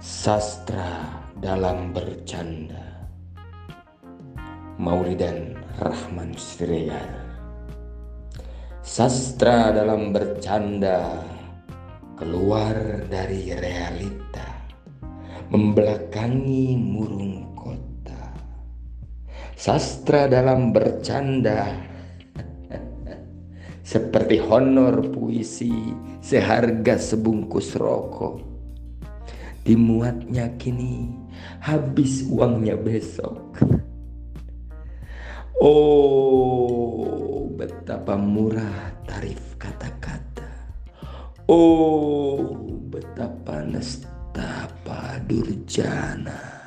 Sastra dalam bercanda. Mauridan Rahman Siregar. Sastra dalam bercanda keluar dari realita membelakangi murung kota. Sastra dalam bercanda seperti honor puisi seharga sebungkus rokok dimuatnya kini habis uangnya besok. Oh betapa murah tarif kata-kata. Oh betapa nestapa durjana